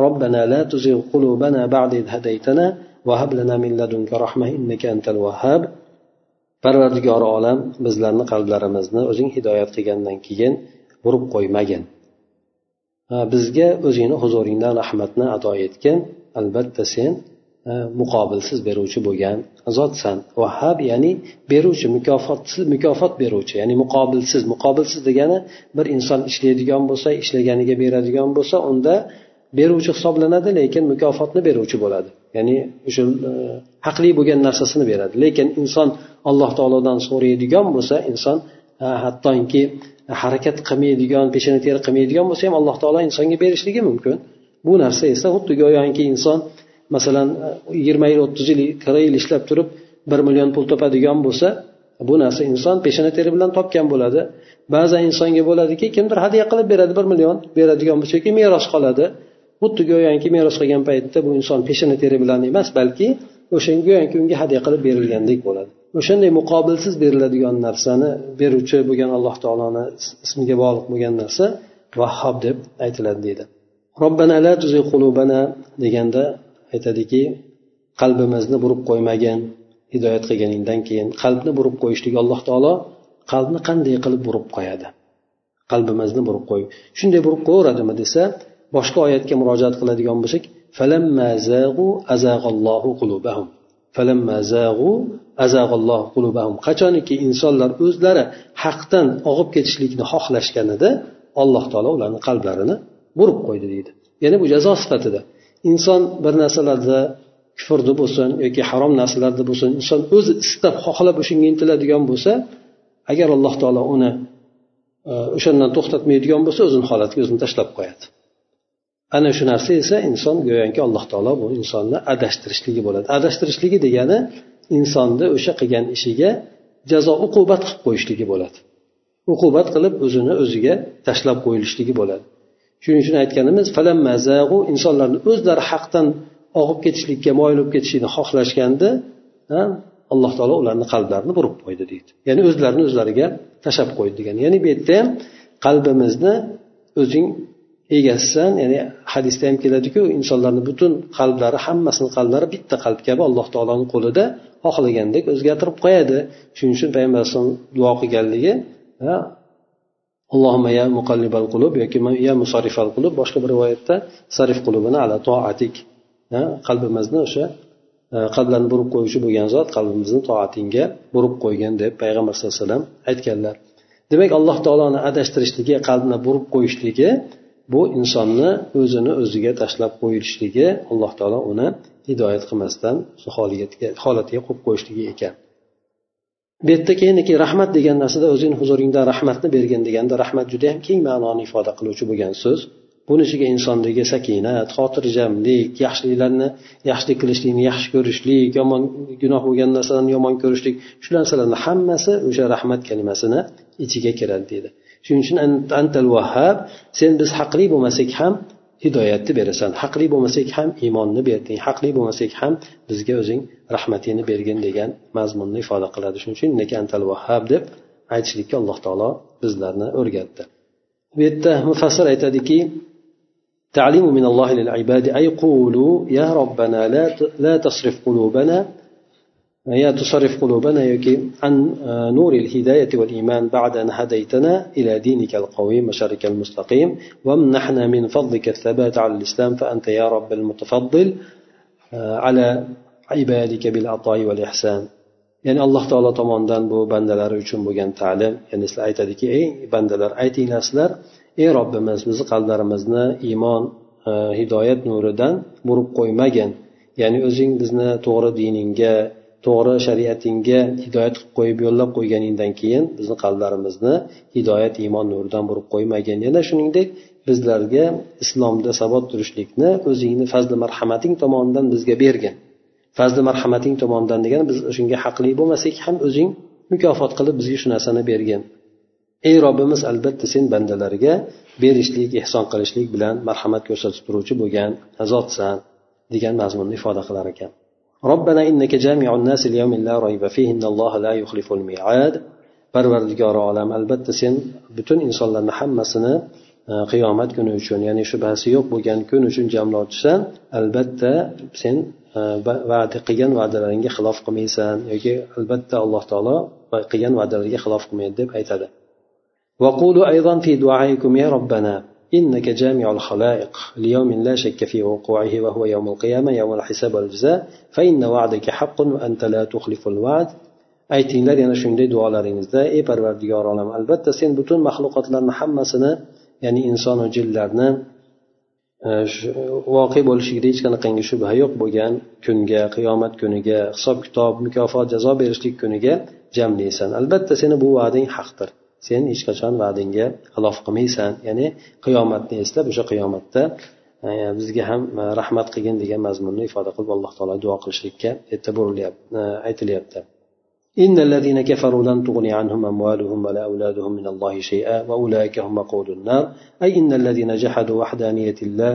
[SPEAKER 1] ربنا لا تزغ قلوبنا بعد إذ هديتنا وهب لنا من لدنك رحمة إنك أنت الوهاب parvardigori olam bizlarni qalblarimizni o'zing hidoyat qilgandan keyin urib qo'ymagin bizga o'zingni huzuringdan rahmatni ado etgin albatta sen E, muqobilsiz beruvchi bo'lgan zotsan. Vahab ya'ni beruvchi mukofotsiz mukofot beruvchi ya'ni muqobilsiz. Muqobilsiz degani bir inson ishlaydigan bo'lsa ishlaganiga beradigan bo'lsa unda beruvchi hisoblanadi lekin mukofotni beruvchi bo'ladi. Ya'ni o'sha e, haqli bo'lgan narsasini beradi. Lekin inson alloh taolodan so'raydigan bo'lsa inson e, hattoki harakat qilmaydigan peshona teri qilmaydigan bo'lsa ham alloh taolo insonga berishligi mumkin. Bu narsa esa xuddi go'yoki inson masalan e, yigirma yil o'ttiz yil qirq yil ishlab turib bir million pul topadigan bo'lsa bu narsa inson peshona teri bilan topgan bo'ladi. Ba'zan insonga bo'ladiki kimdir hadya qilib beradi bir million beradigan bo'lsa yoki meros qoladi. Xuddi go'yoki meros qilgan paytda bu inson peshona teri bilan emas balki o'sha go'yoki unga hadya qilib berilgandek bo'ladi. O'shanday muqobilsiz beriladigan narsani beruvchi bo'lgan alloh taoloni ismiga bog'liq bo'lgan narsa vahhob deb aytiladi deydi. Robbana la qulubana deganda aytadiki qalbimizni burib qo'ymagin hidoyat qilganingdan keyin qalbni burib qo'yishlik alloh taolo qalbni qanday qilib burib qo'yadi? Qalbimizni burib qo'y. Shunday burib qo'yaveradimi desa boshqa oyatga murojaat qiladigan bo'lsak qachoniki insonlar o'zlari haqdan og'ib ketishlikni xohlashganida alloh taolo ularni qalblarini burib qo'ydi deydi. Ya'ni bu jazo sifatida. Inson bir narsalarda kufrni bo'lsin yoki harom narsalarda bo'lsin inson o'zi istab xohlab o'shanga intiladigan bo'lsa agar alloh taolo uni e, o'shandan to'xtatmaydigan bo'lsa o'zini holatiga o'zini tashlab qo'yadi. Ana shu narsa esa inson go'yoki alloh taolo bu insonni adashtirishligi bo'ladi. Adashtirishligi degani insonni o'sha qilgan ishiga jazo uqubat qilib qo'yishligi bo'ladi. Uqubat qilib o'zini o'ziga tashlab qo'yilishligi bo'ladi. Shuning uchun aytganimiz insonlarni o'zlari haqdan og'ib ketishlikka moyil bo'lib ketishlikni xohlashganda alloh taolo ularni qalblarini burib qo'ydi deydi. Ya'ni o'zlarini o'zlariga tashlab qo'ydi degani. Ya'ni bu yerda ham qalbimizni o'zing egasisan ya'ni hadisda ham keladiku insonlarni butun qalblari hammasini qalblari bitta qalb kabi alloh taoloni qo'lida xohlagandek o'zgartirib qo'yadi. Shuning uchun payg'ambar alayhisalom duo qilganligi allohimma ya muqallibal qulub yoki ya musarrifal qulub boshqa bir rivoyatda sarif qulubini ala toatik. Qalbimizni o'sha e, qalblarni burib qo'yuvchi bo'lgan zot qalbimizni toatingga burib qo'ygan deb payg'ambar sallallohu alayhi vasallam aytganlar. Demak alloh taoloni adashtirishligi qalbni burib qo'yishligi bu insonni o'zini o'ziga tashlab qo'yilishligi alloh taolo uni hidoyat qilmasdan holatiga qo'yib qo'yishligi ekan. Bu yerda keyinki rahmat degan narsada o'zingni huzuringda rahmatni bergin deganda rahmat juda yam keng ma'noni ifoda qiluvchi bo'lgan so'z. Buni ichiga insondagi sakinat xotirjamlik yaxshiliklarni yaxshilik qilishlikni yaxshi ko'rishlik yomon gunoh bo'lgan narsalarni yomon ko'rishlik shu narsalarni hammasi o'sha rahmat kalimasini ichiga kiradi deydi. Shuning uchun antal vahhab sen biz haqli bo'lmasak ham hidoyatni berasan haqli bo'lmasak ham iymonni berding haqli bo'lmasak ham bizga o'zing rahmatingni bergin degan mazmunni ifoda qiladi shuning uchun antal vahhab deb aytishlikka alloh taolo bizlarni o'rgatdi bu yerda mufassir aytadiki تعليم من الله للعباد أي قولوا يا ربنا لا لا تصرف قلوبنا يا تصرف قلوبنا عن نور الهداية والإيمان بعد أن هديتنا إلى دينك القويم وشرك المستقيم وامنحنا من فضلك الثبات على الإسلام فأنت يا رب المتفضل على عبادك بالعطاء والإحسان ya'ni alloh taolo tomonidan bu bandalari uchun bo'lgan ta'lim ya'ni sizlar aytadiki ey bandalar aytinglar sizlar ey robbimiz bizni qalblarimizni iymon e, hidoyat nuridan burib qo'ymagin ya'ni o'zing bizni to'g'ri diningga to'g'ri shariatingga hidoyat qilib qo'yib yo'llab qo'yganingdan keyin bizni qalblarimizni hidoyat iymon nuridan burib qo'ymagin yana shuningdek bizlarga islomda sabot turishlikni o'zingni fazli marhamating tomonidan bizga bergin. Fazli marhamating tomonidan degani biz shunga haqli bo'lmasak ham o'zing mukofot qilib bizga shu narsani bergin. Ey robbimiz albatta sen bandalarga berishlik ehson qilishlik bilan marhamat ko'rsatib turuvchi bo'lgan zotsan degan mazmunni ifoda qilar ekan. ربنا إنك جامع الناس اليوم لا ريب فيه إن الله لا يخلف الميعاد parvardigori olam albatta sen butun insonlarni hammasini e, qiyomat kuni uchun ya'ni shubhasi yo'q bo'lgan kun uchun jamlovchisan albatta sen e, va'da qilgan va'dalaringga xilof qilmaysan yoki albatta alloh taolo qilgan va'dalariga xilof qilmaydi deb aytadi وقولوا أيضا في دعائكم يا ربنا إنك جامع الخلائق ليوم لا شك في وقوعه وهو يوم القيامة يوم الحساب والجزاء فإن وعدك حق وأنت لا تخلف الوعد aytinglar yana shunday duolaringizda ey parvardigor olam albatta sen butun maxluqotlarni hammasini ya'ni insonu jinlarni voqe bo'lishligida hech qanaqangi shubha yo'q bo'lgan kunga qiyomat kuniga hisob kitob mukofot jazo berishlik kuniga jamlaysan albatta seni bu va'dang haqdir sen hech qachon va'dangga xilof qilmaysan ya'ni qiyomatni eslab o'sha qiyomatda e, bizga ham e, rahmat qilgin degan mazmunni ifoda qilib alloh taolo duo qilishlikka erta burilyapti e, aytilyapti إن الذين كفروا لن تغني عنهم أموالهم ولا أولادهم من الله شيئا وأولئك هم وقود النار أي إن الذين جحدوا وحدانية الله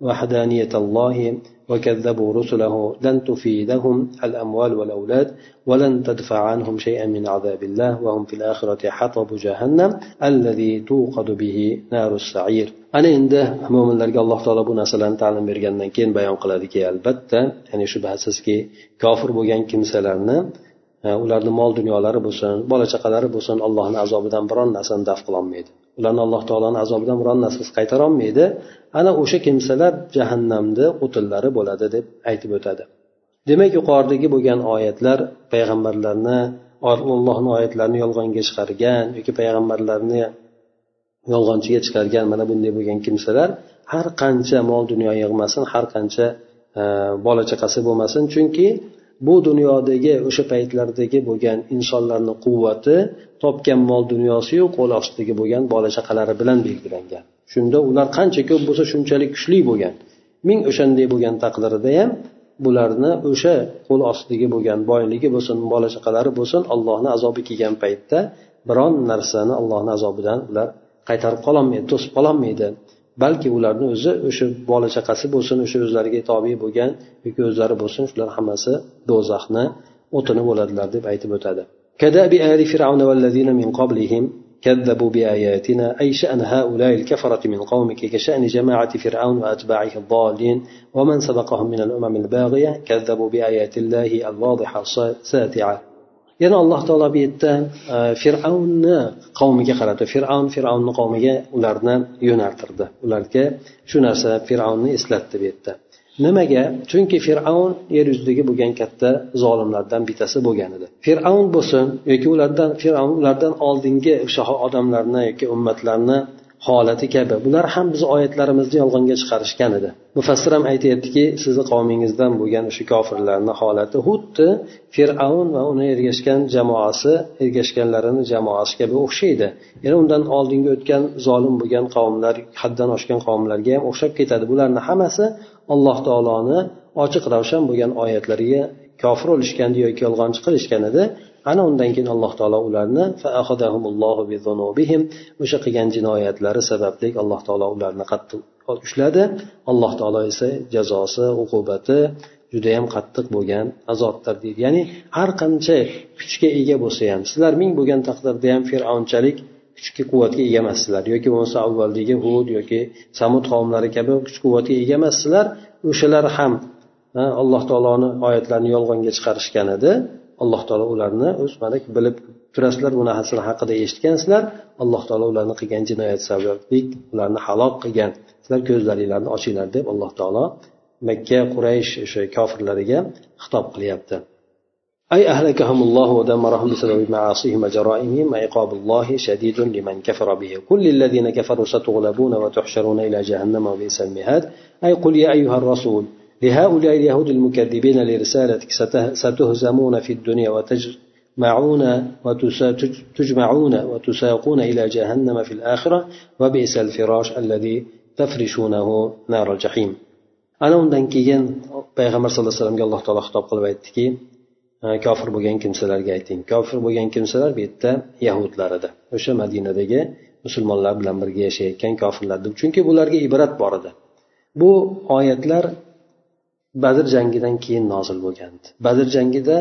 [SPEAKER 1] وحدانية الله وكذبوا رسله لن تفيدهم الأموال والأولاد ولن تدفع عنهم شيئا من عذاب الله وهم في الآخرة حطب جهنم الذي توقد به نار السعير. أنا عند مؤمن لك الله تعالى بنا سلام تعلم برغان كين بيان قلادك البتة يعني شبه سسكي كافر بغان كم ularni mol dunyolari bo'lsin bola chaqalari bo'lsin allohni azobidan biron narsani daf qilolmaydi. Ularni alloh taoloni azobidan biron narsasi qaytarolmaydi. Ana o'sha kimsalar jahannamni o'tinlari bo'ladi deb aytib o'tadi. Demak yuqoridagi bo'lgan oyatlar payg'ambarlarni allohni oyatlarini yolg'onga chiqargan yoki payg'ambarlarni yolg'onchiga chiqargan mana bunday bo'lgan kimsalar har qancha mol dunyo yig'masin har qancha e, bola chaqasi bo'lmasin. Chunki bu dunyodagi o'sha paytlardagi bo'lgan insonlarni quvvati topgan mol dunyosiyu qo'l ostidagi bo'lgan bola chaqalari bilan belgilangan. Shunda ular qancha ko'p bo'lsa shunchalik kuchli bo'lgan. Ming o'shanday bo'lgan taqdirida ham bularni o'sha qo'l ostidagi bo'lgan boyligi bo'lsin bola chaqalari bo'lsin allohni azobi kelgan paytda biron narsani allohni azobidan ular qaytarib qololmaydi to'sib qololmaydi. balki ularni o'zi o'sha bola chaqasi bo'lsin o'sha o'zlariga tobe bo'lgan yoki o'zlari bo'lsin shular hammasi do'zaxni o'tini bo'ladilar deb aytib o'tadi كذبوا بآياتنا أي شأن هؤلاء الكفرة من قومك كشأن جماعة فرعون وأتباعه الضالين ومن سبقهم من الأمم الباغية كذبوا بآيات الله الواضحة الساتعة yana alloh taolo bu yerda e, fir'avnni qavmiga qaradi. Fir'avn fir'avnni qavmiga ularni yo'naltirdi. Ularga shu narsa fir'avnni eslatdi bu yerda. Nimaga? Chunki fir'avn yer yuzidagi bo'lgan katta zolimlardan bittasi bo'lgan edi. Fir'avn bo'lsin yoki ulardan fir'avn ulardan oldingi o'sha odamlarni yoki ummatlarni holati kabi. Bular ham bizni oyatlarimizni yolg'onga chiqarishgan edi. Mufassir ham aytyaptiki sizni qavmingizdan bo'lgan o'sha kofirlarni holati xuddi fir'avn va uni ergashgan jamoasi ergashganlarini jamoasi kabi o'xshaydi. Ya'ni undan oldingi o'tgan zolim bo'lgan qavmlar haddan oshgan qavmlarga ham o'xshab ketadi. Bularni hammasi alloh taoloni ochiq ravshan bo'lgan oyatlariga kofir bo'lishgan yoki yolg'onchi qilishgan edi. Ana undan keyin alloh taolo ularni o'sha qilgan jinoyatlari sababli alloh taolo ularni qattiq ushladi. Alloh taolo esa jazosi uqubati judayam qattiq bo'lgan azobdir deydi. Ya'ni har qancha kuchga ega bo'lsa ham sizlar ming bo'lgan taqdirda ham fir'avnchalik kuchga quvvatga ega emassizlar. Yoki bo'lmasa avvaldagi hud yoki samud qavmlari kabi kuch quvvatga ega emassizlar. O'shalar ham alloh taoloni oyatlarini yolg'onga chiqarishgan edi. alloh taolo ularni o'z mana bilib turasizlar bu narsani haqida eshitgansizlar alloh taolo ularni qilgan jinoyat sababli ularni halok qilgan sizlar ko'zlaringlarni ochinglar deb alloh taolo makka quraysh o'sha kofirlariga xitob qilyapti أي أهلكهم الله ودمرهم بسبب معاصيهم وجرائمهم وعقاب الله شديد لمن كفر به كل الذين كفروا ستغلبون وتحشرون إلى جهنم وبئس المهاد أي قل يا أيها الرسول لهؤلاء اليهود المكذبين لرسالتك ستهزمون في الدنيا وتجمعون وتجمعون وتساقون إلى جهنم في الآخرة وبئس الفراش الذي تفرشونه نار الجحيم ana undan keyin payg'ambar sallallohu alayhi vasallamga alloh taolo xitob qilib aytdiki kofir bo'lgan kimsalarga ayting kofir bo'lgan kimsalar bu yerda yahudlar edi o'sha madinadagi musulmonlar bilan birga yashayotgan kofirlar chunki bularga ibrat bor edi bu oyatlar badr jangidan keyin nozil bo'lgandi. Badr jangida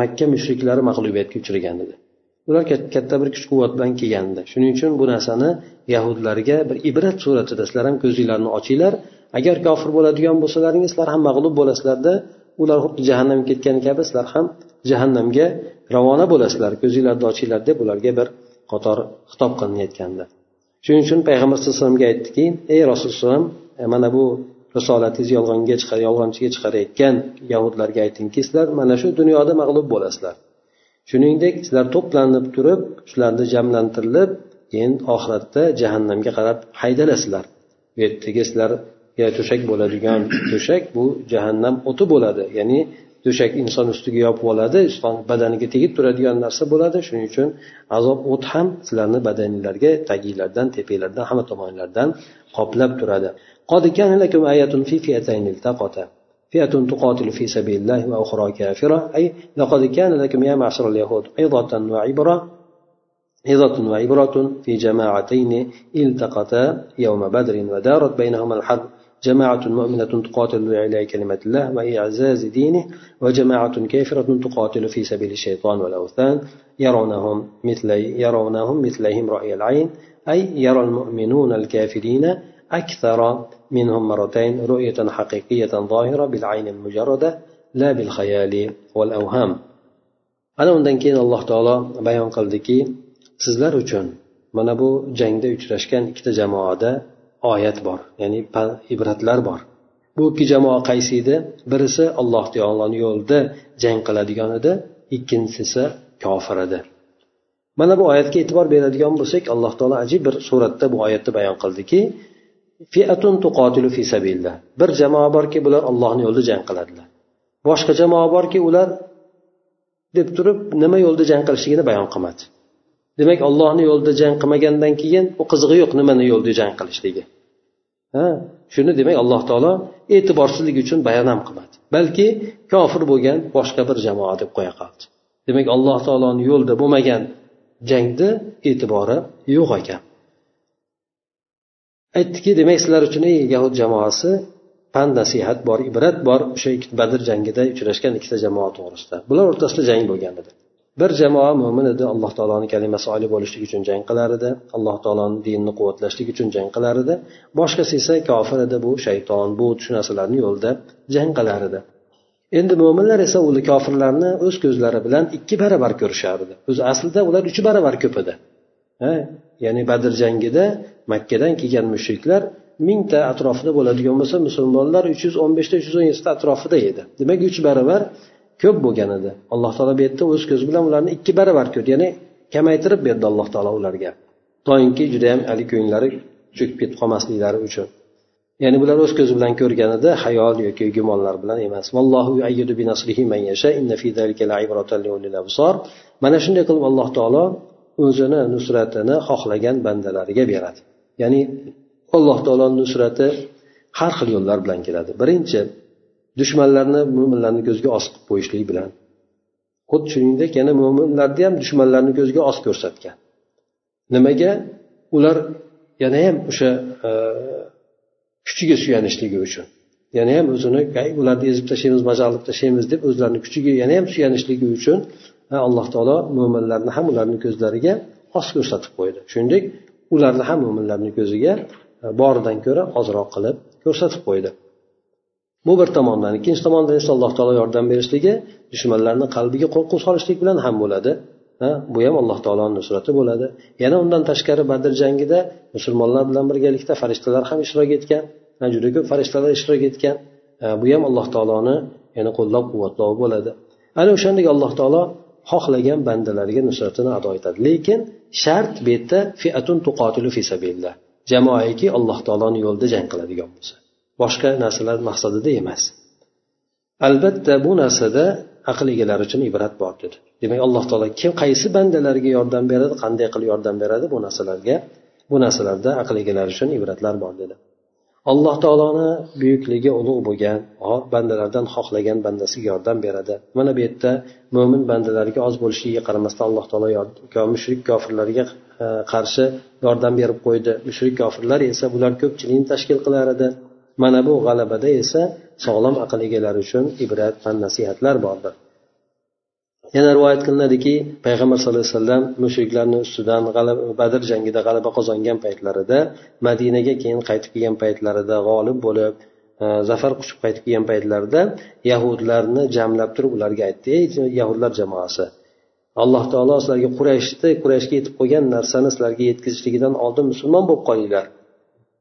[SPEAKER 1] makka mushriklari mag'lubiyatga uchragan edi. Ular katta bir kuch quvvat bilan kelgandi. Shuning uchun bu narsani yahudlarga bir ibrat suratida sizlar ham ko'zinglarni ochinglar. Agar kofir bo'ladigan bo'lsalaringiz sizlar ham mag'lub bo'lasizlarda ular xuddi jahannamga ketgani kabi sizlar ham jahannamga ravona bo'lasizlar ko'zinglarni ochinglar deb ularga bir qator xitob qilinayotgandi shuning uchun payg'ambar sallallohu alayhi vasallamga aytdiki ey rasululloh mana bu risolatingizni yolg'onga chiqar yolg'onchiga chiqarayotgan yahudlarga aytingki sizlar mana shu dunyoda mag'lub bo'lasizlar. Shuningdek sizlar to'planib turib shularni jamlantirilib keyin oxiratda jahannamga qarab haydalasizlar bu yerdagi sizlarga to'shak bo'ladigan to'shak bu jahannam o'ti bo'ladi. Ya'ni to'shak inson ustiga yopib oladi badaniga tegib turadigan narsa bo'ladi shuning uchun azob o't ham sizlarni badaninglarga taginglardan tepanglardan hamma tomonlardan qoplab turadi قد كان لكم آية في فئتين التقتا فئة تقاتل في سبيل الله وأخرى كافرة أي لقد كان لكم يا معشر اليهود عظة وعبرة عظة وعبرة في جماعتين التقتا يوم بدر ودارت بينهما الحرب جماعة مؤمنة تقاتل لإعلاء كلمة الله وإعزاز دينه وجماعة كافرة تقاتل في سبيل الشيطان والأوثان يرونهم مثل يرونهم مثلهم رأي العين أي يرى المؤمنون الكافرين أكثر منهم مرتين رؤية حقيقية ظاهرة بالعين المجردة لا بالخيال والأوهام. ana undan keyin alloh taolo bayon qildiki sizlar uchun mana bu jangda uchrashgan ikkita jamoada oyat bor ya'ni ibratlar bor. Bu ikki jamoa qaysi edi? Birisi alloh taoloni yo'lida jang qiladigan edi ikkinchisi esa kofir edi. Mana bu oyatga e'tibor beradigan bo'lsak alloh taolo ajib bir suratda bu oyatni bayon qildiki fiatun tuqotilu fi sabillah bir jamoa borki bular ollohni yo'lida jang qiladilar. Boshqa jamoa borki ular deb turib nima yo'lda jang qilishligini bayon qilmadi. Demak ollohni yo'lida jang qilmagandan keyin u qizig'i yo'q nimani yo'lida jang qilishligi. Ha shuni demak alloh taolo e'tiborsizlik uchun bayon ham qilmadi balki kofir bo'lgan boshqa bir jamoa deb qo'ya qoldi. Demak alloh taoloni yo'lida bo'lmagan jangni e'tibori yo'q ekan. Aytdiki demak sizlar uchun ey yahud jamoasi pand nasihat bor ibrat bor o'sha badr jangida uchrashgan ikkita jamoa to'g'risida. Bular o'rtasida jang bo'lgan edi. Bir jamoa mo'min edi alloh taoloni kalimasi oliy bo'lishlik uchun jang qilar edi alloh taoloni dinini quvvatlashlik uchun jang qilar edi. Boshqasi esa kofir edi bu shayton bu shu narsalarni yo'lida jang qilar edi. Endi mo'minlar esa u kofirlarni o'z ko'zlari bilan ikki barobar ko'rishardi o'zi aslida ular uch barobar ko'p edi. Ya'ni badr jangida makkadan kelgan mushriklar mingta atrofida bo'ladigan bo'lsa musulmonlar uch yuz o'n beshta uch yuz o'n yettita atrofida edi. Demak uch barobar ko'p bo'lgan edi. Alloh taolo bu yerda o'z ko'zi bilan ularni ikki barobar ko'rdi. Ya'ni kamaytirib berdi alloh taolo ularga. Toinki judayam haligi ko'nglari cho'kib ketib qolmasliklari uchun. Ya'ni bular o'z ko'zi bilan ko'rganida hayol yoki gumonlar bilan emas. Mana shunday qilib alloh taolo o'zini nusratini xohlagan bandalariga beradi. Ya'ni alloh taolo nusrati har xil yo'llar bilan keladi. Birinchi dushmanlarni mo'minlarni ko'ziga os qilib qo'yishlik bilan. Xuddi shuningdek yana mo'minlarni ham dushmanlarni ko'ziga os ko'rsatgan. Nimaga? Ular yana ham o'sha e, kuchiga suyanishligi uchun. Yana ham o'zini ularni ezib tashlaymiz majal qilib tashlaymiz deb o'zlarini kuchiga yana ham suyanishligi uchun alloh taolo mo'minlarni ham ularni ko'zlariga os ko'rsatib qo'ydi. Shuningdek ularni ham mo'minlarni ko'ziga e, boridan ko'ra ozroq qilib ko'rsatib qo'ydi. Bu bir tomondan. Ikkinchi tomondan esa alloh taolo yordam berishligi dushmanlarni qalbiga qo'rquv solishlik bilan ham bo'ladi. Ha bu ham alloh taoloni nusrati bo'ladi. Yana undan tashqari badr jangida musulmonlar bilan birgalikda farishtalar ham ishtirok etgan juda ko'p farishtalar ishtirok etgan. Bu ham alloh taoloni yana qo'llab quvvatlovi bo'ladi. Ana o'shandek alloh taolo xohlagan bandalariga nusratini ado etadi. Lekin shart bu yerda fiatun tuqotilu fi sabilillah. Jamoaiki alloh taoloni yo'lida jang qiladigan bo'lsa. Boshqa narsalar maqsadida emas. Albatta bu narsada aql egalari uchun ibrat bor dedi demak alloh taolo kim qaysi bandalarga yordam beradi qanday qilib yordam beradi bu narsalarga bu narsalarda aql egalari uchun ibratlar bor dedi. Alloh taoloni buyukligi ulug' bo'lgan bandalardan xohlagan bandasiga yordam beradi. Mana bu yerda mo'min bandalariga oz bo'lishiga qaramasdan alloh taolo mushrik kofirlarga e, qarshi yordam berib qo'ydi. Mushrik kofirlar esa bular ko'pchilikni tashkil qilar edi. Mana bu g'alabada esa sog'lom aql egalari uchun ibrat va nasihatlar bordir. Yana rivoyat qilinadiki payg'ambar sallallohu alayhi vasallam mushriklarni ustidan badr jangida g'alaba qozongan paytlarida madinaga keyin qaytib kelgan paytlarida g'olib bo'lib e, zafar quchib qaytib kelgan paytlarida yahudlarni jamlab turib ularga aytdi ey yahudlar jamoasi alloh taolo sizlarga qurayshni qurayshga yetib qo'ygan narsani sizlarga yetkazishligidan oldin musulmon bo'lib qolinglar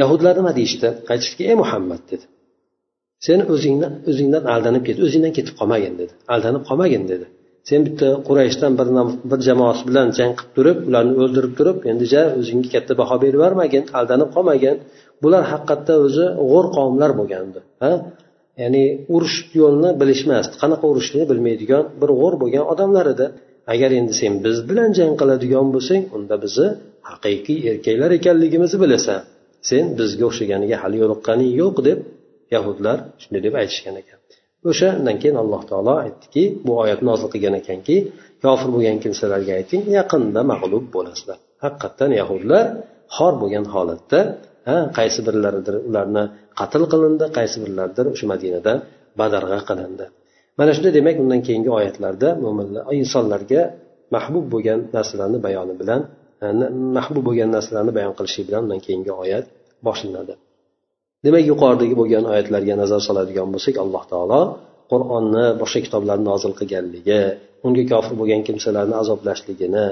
[SPEAKER 1] yahudlar nima deyishdi? Aytishdiki ey muhammad dedi. Sen o'zingdan o'zingdan aldanib ket o'zingdan ketib qolmagin dedi. Aldanib qolmagin dedi. Sen bitta qurayshdan bir bir jamoasi bilan jang qilib turib ularni o'ldirib turib endi ja o'zingga katta baho berib yubormagin aldanib qolmagin. Bular haqiqatda o'zi g'o'r qavmlar bo'lgandi ha? Ya'ni urush yo'lini bilishmasdi. Qanaqa urushni bilmaydigan bir g'o'r bo'lgan odamlar edi. Agar endi sen biz bilan jang qiladigan bo'lsang unda bizni haqiqiy erkaklar ekanligimizni bilasan. Sen bizga o'xshaganiga hali yo'liqqaning yo'q deb yahudlar shunday deb aytishgan ekan. O'shandan keyin alloh taolo aytdiki bu oyat nozil qilgan ekanki kofir bo'lgan kimsalarga ayting yaqinda mag'lub bo'lasizlar. Haqiqatdan yahudlar xor bo'lgan holatda ha qaysi birlaridir ularni qatl qilindi qaysi birlaridir o'sha madinada badarg'a qilindi. Mana shunda demak undan keyingi oyatlarda mo'minlar insonlarga mahbub bo'lgan narsalarni bayoni bilan mahbub bo'lgan narsalarni bayon qilishi bilan undan keyingi oyat boshlanadi. Demak yuqoridagi bo'lgan oyatlarga nazar soladigan bo'lsak alloh taolo qur'onni boshqa kitoblarni nozil qilganligi unga kofir bo'lgan kimsalarni azoblashligini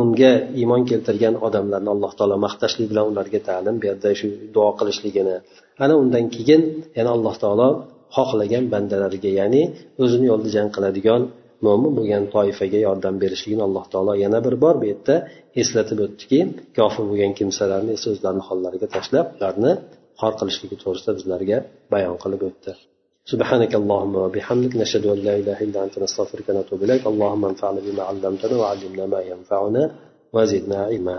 [SPEAKER 1] unga iymon keltirgan odamlarni alloh taolo maqtashlik bilan ularga ta'lim berdi shu duo qilishligini ana undan keyin yana alloh taolo xohlagan bandalariga ya'ni o'zini yo'lida jang qiladigan mo'min bo'lgan toifaga yordam berishligini alloh taolo yana bir bor bu yerda eslatib o'tdiki kofir bo'lgan kimsalarni esa o'zlarini hollariga tashlab ularni xor qilishligi to'g'risida bizlarga bayon qilib o'tdi سبحانك اللهم وبحمدك نشهد أن لا إله إلا أنت نستغفرك ونتوب إليك اللهم انفعنا بما علمتنا وعلمنا ما ينفعنا وزدنا علما